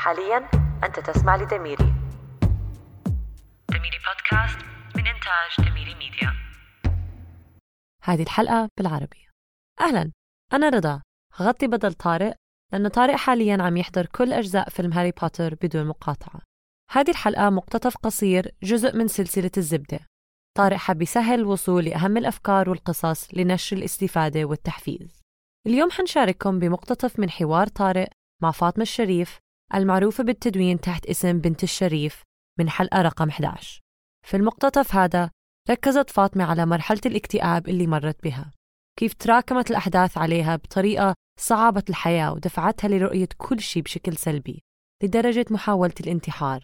حاليا أنت تسمع لدميري دميري بودكاست من إنتاج دميري ميديا هذه الحلقة بالعربي. أهلا. أنا رضا. هغطي بدل طارق لأن طارق حاليا عم يحضر كل أجزاء فيلم هاري بوتر بدون مقاطعة. هذه الحلقة مقتطف قصير جزء من سلسلة الزبدة. طارق حب يسهل الوصول لأهم الأفكار والقصص لنشر الاستفادة والتحفيز. اليوم حنشارككم بمقتطف من حوار طارق مع فاطمة الشريف المعروفة بالتدوين تحت اسم بنت الشريف من حلقة رقم 11 في المقتطف هذا ركزت فاطمة على مرحلة الاكتئاب اللي مرت بها كيف تراكمت الأحداث عليها بطريقة صعبت الحياة ودفعتها لرؤية كل شيء بشكل سلبي لدرجة محاولة الانتحار.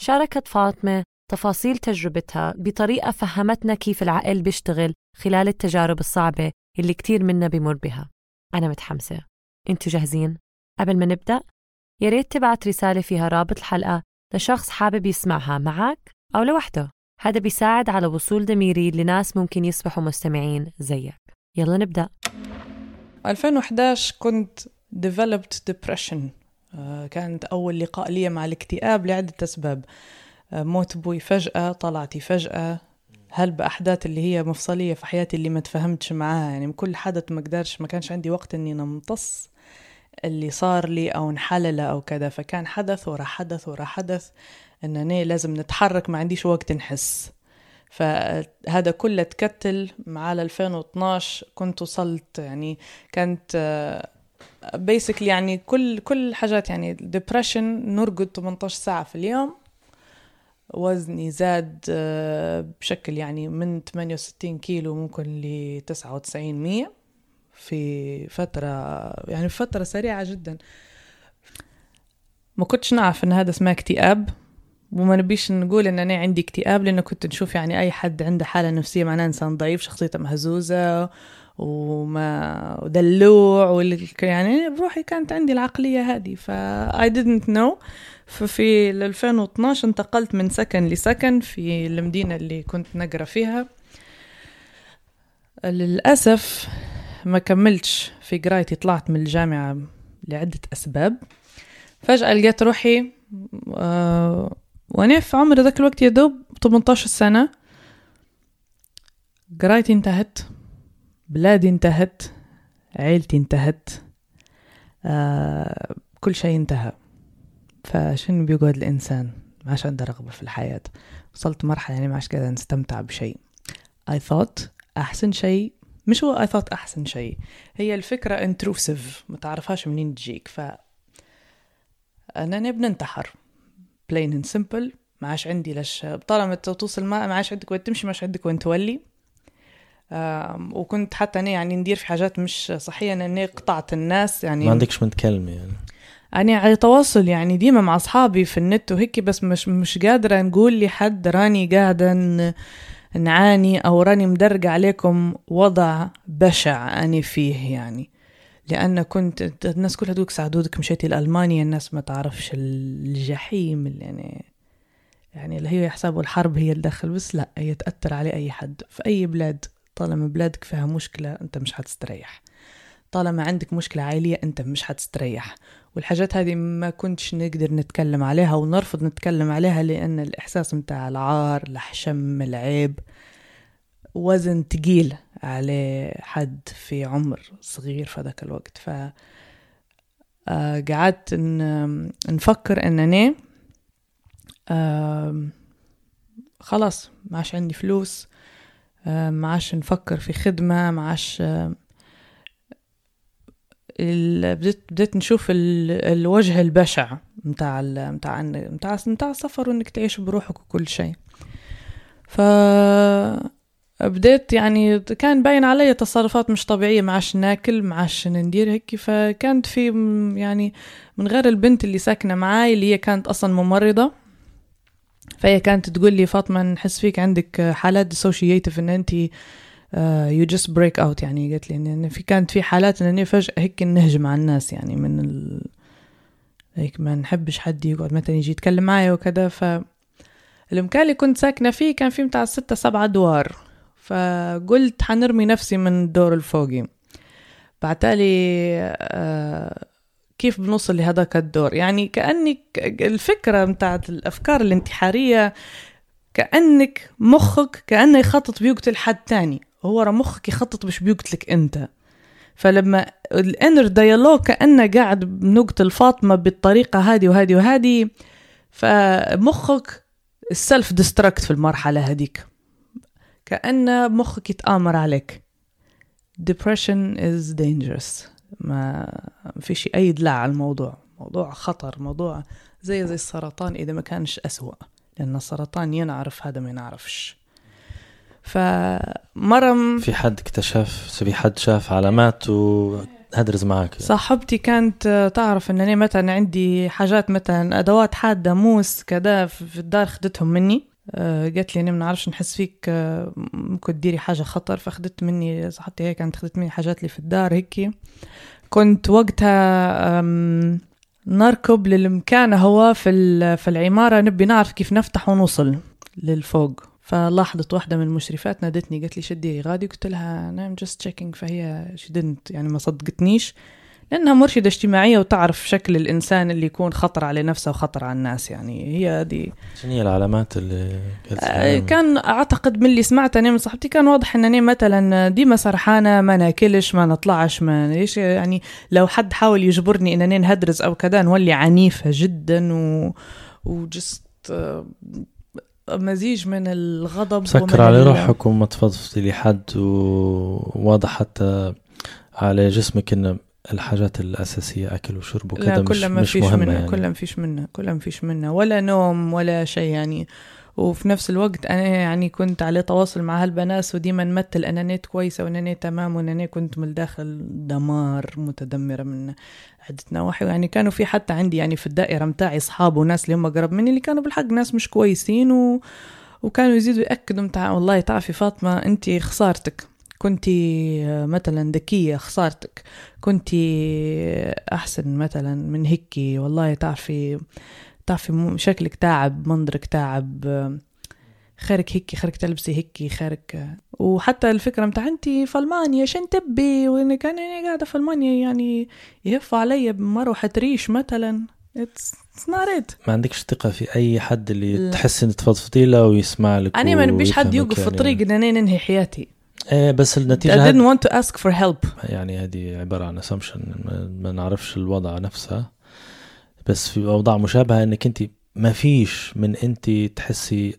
شاركت فاطمة تفاصيل تجربتها بطريقة فهمتنا كيف العقل بيشتغل خلال التجارب الصعبة اللي كتير منا بمر بها. أنا متحمسة. أنتوا جاهزين؟ قبل ما نبدأ يا ريت تبعت رسالة فيها رابط الحلقة لشخص حابب يسمعها معك أو لوحده. هذا بيساعد على وصول ضميري لناس ممكن يصبحوا مستمعين زيك. يلا نبدأ. 2011 كنت developed depression. آه، كانت أول لقاء لي مع الاكتئاب لعدة أسباب. آه، موت أبوي فجأة طلعتي فجأة. هل بأحداث اللي هي مفصلية في حياتي اللي ما تفهمتش معاها؟ يعني كل حدث ما قدرش ما كانش عندي وقت إني نمتص. اللي صار لي أو نحلله أو كذا فكان حدث ورا حدث ورا حدث إنني لازم نتحرك ما عنديش وقت نحس. فهذا كله تكتل مع 2012 كنت وصلت يعني كانت basically يعني كل كل حاجات يعني depression نرقد 18 ساعة في اليوم. وزني زاد بشكل يعني من 68 كيلو ممكن ل 99 100 في فترة يعني فترة سريعة جدا. ما كنتش نعرف إن هذا اسمه اكتئاب وما نبيش نقول إن أنا عندي اكتئاب لأنه كنت نشوف يعني أي حد عنده حالة نفسية معناه إنسان ضعيف شخصيته مهزوزة وما ودلوع. يعني بروحي كانت عندي العقلية هذه. ف I didn't know. ففي 2012 انتقلت من سكن لسكن في المدينة اللي كنت نقرأ فيها. للأسف ما كملتش في قرايتي طلعت من الجامعة لعدة أسباب. فجأة لقيت روحي آه وأنا في عمر ذاك الوقت يا دوب 18 سنة. قرايتي انتهت بلادي انتهت عيلتي انتهت آه كل شيء انتهى. فشنو بيقعد الإنسان؟ ما عادش عنده رغبة في الحياة. وصلت مرحلة يعني ما عادش قادر نستمتع بشيء. I thought أحسن شيء مش هو I thought أحسن شيء. هي الفكرة intrusive. ما تعرفهاش منين تجيك. ف أنا بننتحر plain and simple. ما عادش عندي لش طالما توصل ما ما عادش عندك وين تمشي ما عادش عندك وين تولي. وكنت حتى أنا يعني ندير في حاجات مش صحية. أني قطعت الناس يعني. ما عندكش من تكلمي يعني. أنا على تواصل يعني ديما مع أصحابي في النت وهيك بس مش مش قادرة نقول لحد راني قاعدة نعاني أو راني مدرج عليكم وضع بشع أنا فيه يعني. لأن كنت الناس كلها دوك سعدودك مشيتي لألمانيا الناس ما تعرفش الجحيم اللي يعني يعني اللي هي يحسبوا الحرب هي الدخل بس لا هي تأثر على أي حد. في أي بلاد طالما بلادك فيها مشكلة أنت مش حتستريح. طالما عندك مشكلة عائلية أنت مش حتستريح. والحاجات هذه ما كنتش نقدر نتكلم عليها ونرفض نتكلم عليها لأن الإحساس متاع العار الحشم العيب وزن تقيل على حد في عمر صغير في ذاك الوقت. ف قعدت نفكر أنني خلاص ما عادش عندي فلوس ما عادش نفكر في خدمة ما عادش بديت بديت نشوف الوجه البشع متاع متاع متاع متاع السفر وإنك تعيش بروحك وكل شيء. ف بديت يعني كان باين علي تصرفات مش طبيعية. معاش ناكل معاش ندير هيك. فكانت في يعني من غير البنت اللي ساكنة معاي اللي هي كانت أصلا ممرضة. فهي كانت تقول لي فاطمة نحس فيك عندك حالات dissociative إن انت you just break out يعني قالت لي ان في كانت في حالات إن فجأة هيك نهجم على الناس يعني من ال... هيك ما نحبش حد يقعد مثلا يجي يتكلم معي وكذا. ف المكان اللي كنت ساكنة فيه كان فيه متاع ستة سبعة أدوار فقلت حنرمي نفسي من الدور الفوقي. بعتالي آه كيف بنوصل لهذاك الدور؟ يعني كأنك الفكرة متاعت الأفكار الانتحارية كأنك مخك كأنه يخطط بيقتل حد تاني. هو راه مخك يخطط باش بيقتلك أنت. فلما ال inner dialogue كأنه قاعد بنقتل فاطمة بالطريقة هذه وهذه وهذه فمخك ال self destruct في المرحلة هذيك. كأن مخك يتآمر عليك. Depression is dangerous. ما فيش أي دلع على الموضوع. موضوع خطر موضوع زي زي السرطان إذا ما كانش أسوأ. لأن السرطان ينعرف هذا ما ينعرفش. فمرم في حد اكتشف في حد شاف علامات وهدرز معك. صاحبتي كانت تعرف انني مثلا عندي حاجات مثلا أدوات حادة موس كذا في الدار خدتهم مني. آه، قالت لي أنا ما نعرفش نحس فيك آه، ممكن تديري حاجة خطر فاخدت مني صاحبتي هي كانت خدت مني حاجات لي في الدار هيك كنت وقتها نركب للمكان هو في في العمارة نبي نعرف كيف نفتح ونوصل للفوق. فلاحظت واحدة من المشرفات نادتني قالت لي شدي غادي قلت لها نعم just checking فهي شدنت يعني ما صدقتنيش لأنها مرشدة اجتماعية وتعرف شكل الإنسان اللي يكون خطر على نفسه وخطر على الناس يعني هي دي شنو هي العلامات اللي آه كان أعتقد من اللي سمعت أنا من صاحبتي كان واضح أنني مثلا ديما سرحانة ما ناكلش ما نطلعش ما ليش يعني لو حد حاول يجبرني أنني نهدرز أو كذا نولي عنيفة جدا و وجست مزيج من الغضب سكر على روحك وما تفضفضي لحد وواضح حتى على جسمك انه الحاجات الأساسية أكل وشرب وكذا مش, ما مش فيش مهمة منها يعني. كلها ما فيش منها كلها ما فيش منها ولا نوم ولا شيء يعني وفي نفس الوقت أنا يعني كنت على تواصل مع هالبنات وديما نمثل أنا نيت كويسة وأنا نيت تمام وأنا نيت كنت من الداخل دمار متدمرة من عدة نواحي. يعني كانوا في حتى عندي يعني في الدائرة متاعي أصحاب وناس اللي هم قرب مني اللي كانوا بالحق ناس مش كويسين و... وكانوا يزيدوا يأكدوا متاع والله تعرفي فاطمة أنت خسارتك. كنتي مثلا ذكية خسارتك. كنتي أحسن مثلا من هيك والله تعرفي تعرفي شكلك تعب منظرك تعب خيرك هيك خيرك تلبسي هيك خيرك وحتى الفكرة متاع انت في ألمانيا شن تبي؟ وأنا كان أنا قاعدة في ألمانيا يعني يهف علي بمروحة ريش مثلا. اتس ناريت ما عندكش ثقة في أي حد اللي لا. تحس إن تفضفضي له ويسمع لك أنا ما نبيش حد يوقف في الطريق إن أنا ننهي حياتي. إيه بس النتيجة I didn't want to ask for help. يعني هذه عبارة عن assumption ما نعرفش الوضع نفسها بس في أوضاع مشابهة إنك أنت ما فيش من أنت تحسي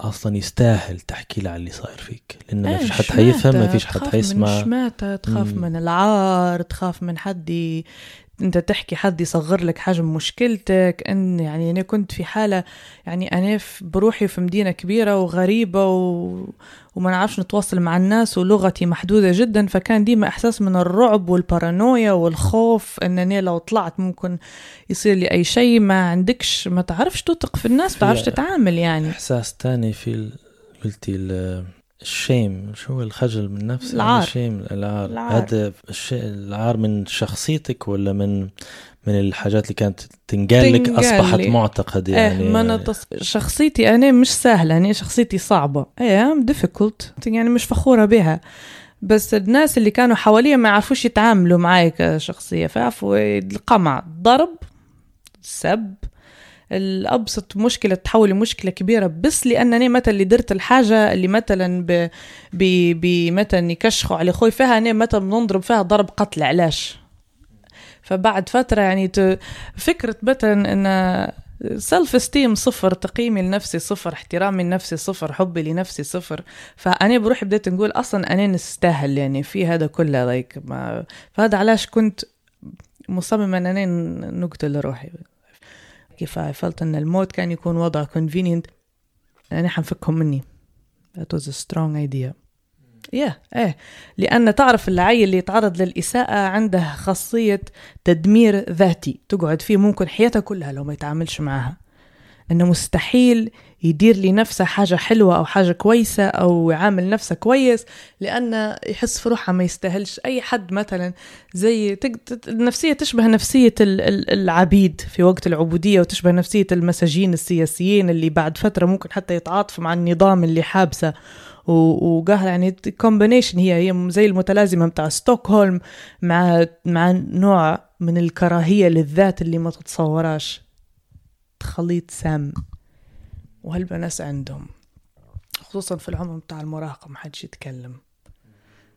أصلا يستاهل تحكي له على اللي صاير فيك لأنه ما فيش حد حيفهم ما فيش حد حيسمع. من تخاف مم. من العار؟ تخاف من حد انت تحكي حد يصغر لك حجم مشكلتك ان يعني أنا كنت في حالة يعني أنا بروحي في مدينة كبيرة وغريبة و... وما نعرفش نتواصل مع الناس ولغتي محدودة جدا فكان ديما إحساس من الرعب والبارانويا والخوف انني لو طلعت ممكن يصير لي أي شيء ما عندكش ما تعرفش تثق في الناس ما تعرفش تتعامل يعني. إحساس تاني في قلتي ال shame شو الخجل من نفسه العار. ال shame العار, العار. هذا الشيء العار من شخصيتك ولا من من الحاجات اللي كانت تنقال لك أصبحت معتقد إيه، يعني؟ إيه ما أنا تص... شخصيتي أنا مش سهلة أنا شخصيتي صعبة. إيه difficult يعني مش فخورة بها. بس الناس اللي كانوا حواليا ما يعرفوش يتعاملوا معي كشخصية. فعرفوا القمع ضرب سب الأبسط مشكلة تحول لمشكلة كبيرة بس لأنني مثلا اللي درت الحاجة اللي مثلا ب ب مثلا يكشخوا على خوي فيها أنا مثلا بنضرب فيها ضرب قتل علاش؟ فبعد فترة يعني فكرة مثلا إن self esteem صفر تقييمي لنفسي صفر احترامي لنفسي صفر حبي لنفسي صفر. فأنا بروحي بديت نقول أصلا أنا نستاهل يعني في هذا كله like ما فهذا علاش كنت مصممه ان أنا نقتل روحي. كفاية فلت أن الموت كان يكون وضع convenient. يعني حنفكهم مني. That was a strong idea. Yeah, إيه لأن تعرف العيل اللي يتعرض للإساءة عنده خاصية تدمير ذاتي. تقعد فيه ممكن حياته كلها لو ما يتعاملش معها. إنه مستحيل يدير لنفسه حاجة حلوة أو حاجة كويسة أو يعامل نفسه كويس لأنه يحس في روحه ما يستاهلش. أي حد مثلا زي النفسية تشبه نفسية العبيد في وقت العبودية وتشبه نفسية المساجين السياسيين اللي بعد فترة ممكن حتى يتعاطفوا مع النظام اللي حابسه. وقال يعني كومبينيشن هي هي زي المتلازمة بتاع ستوكهولم مع مع نوع من الكراهية للذات اللي ما تتصوراش. خليط سام. وهالبناس عندهم خصوصا في العمر بتاع المراهقة ما حدش يتكلم.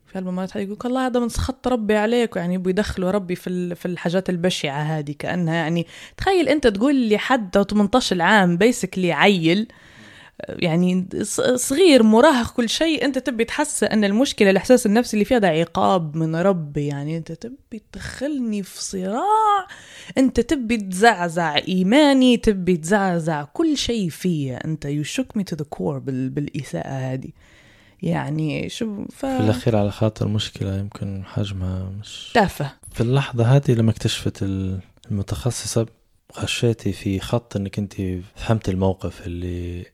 في الممات يقول الله هذا من سخط ربي عليك يعني بيدخلوا ربي في في الحاجات البشعة هذه. كأنها يعني تخيل أنت تقول لي حد 18 عام بيسكلي عيل يعني صغير مراهق كل شيء انت تبي تحس ان المشكلة الإحساس النفسي اللي فيها ده عقاب من ربي. يعني انت تبي تدخلني في صراع انت تبي تزعزع إيماني تبي تزعزع كل شيء فيا. انت you shook me to the core بالإساءة هذه. يعني شو ف... في الأخير على خاطر مشكلة يمكن حجمها مش تافه. في اللحظة هذه لما اكتشفت المتخصصة خشيتي في خط انك انت فهمت الموقف اللي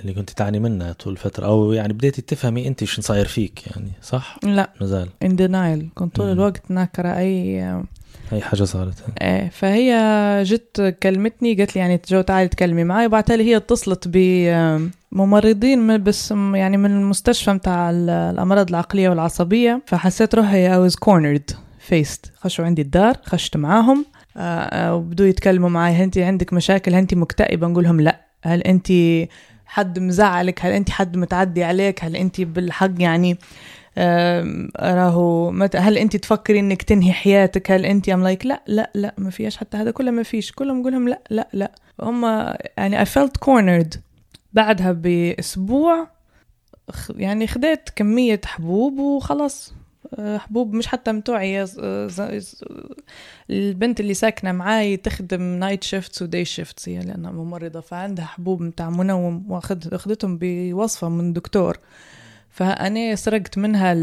اللي كنت تعاني منها طول الفترة. أو يعني بديتي تفهمي أنت شو صاير فيك يعني صح؟ لا. مازال in denial. كنت طول الوقت ناكرة أي أي حاجة صارت. إيه فهي جت كلمتني قالت لي يعني جو تعالي تكلمي معي. وبعدها هي اتصلت بممرضين بس يعني من المستشفى متاع الأمراض العقلية والعصبية. فحسيت روحي I was cornered faced. خشوا عندي الدار خشت معاهم. آه، آه، وبدوا يتكلموا معي. انت عندك مشاكل؟ انت مكتئبة؟ نقول لهم لا. هل انت حد مزعلك؟ هل انت حد متعدي عليك؟ هل انت بالحق يعني راهو هل انت تفكري انك تنهي حياتك؟ هل انت I'm like لا لا لا ما فيش حتى هذا كله ما فيش. كلهم نقول لا لا لا. هم يعني I felt cornered. بعدها بأسبوع يعني خديت كمية حبوب وخلاص. حبوب مش حتى متوعي البنت اللي ساكنة معاي تخدم night shifts و day shifts هي لأنها ممرضة فعندها حبوب متاع منوم واخدتهم بوصفة من دكتور. فأنا سرقت منها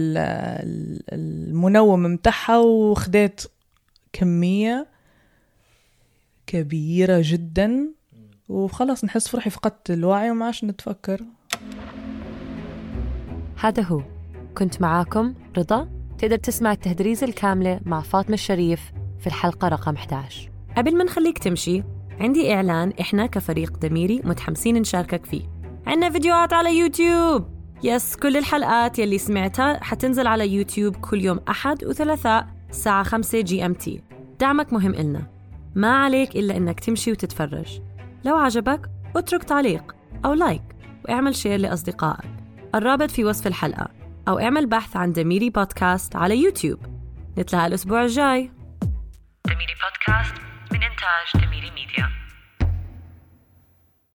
المنوم متاعها وخديت كمية كبيرة جدا. وخلاص نحس في روحي فقدت الوعي وما عادش نتفكر. هذا هو. كنت معاكم رضا تقدر تسمع التهدريز الكاملة مع فاطمة الشريف في الحلقة رقم 11 قبل ما نخليك تمشي عندي إعلان إحنا كفريق دميري متحمسين نشاركك فيه. عندنا فيديوهات على يوتيوب. yes كل الحلقات يلي سمعتها حتنزل على يوتيوب كل يوم أحد وثلاثاء الساعة 5 GMT دعمك مهم إلنا. ما عليك إلا إنك تمشي وتتفرج. لو عجبك اترك تعليق أو like وإعمل share لأصدقائك. الرابط في وصف الحلقة. أو اعمل بحث عن دميري بودكاست على يوتيوب. نتلاقى الأسبوع الجاي. دميري بودكاست من إنتاج دميري ميديا.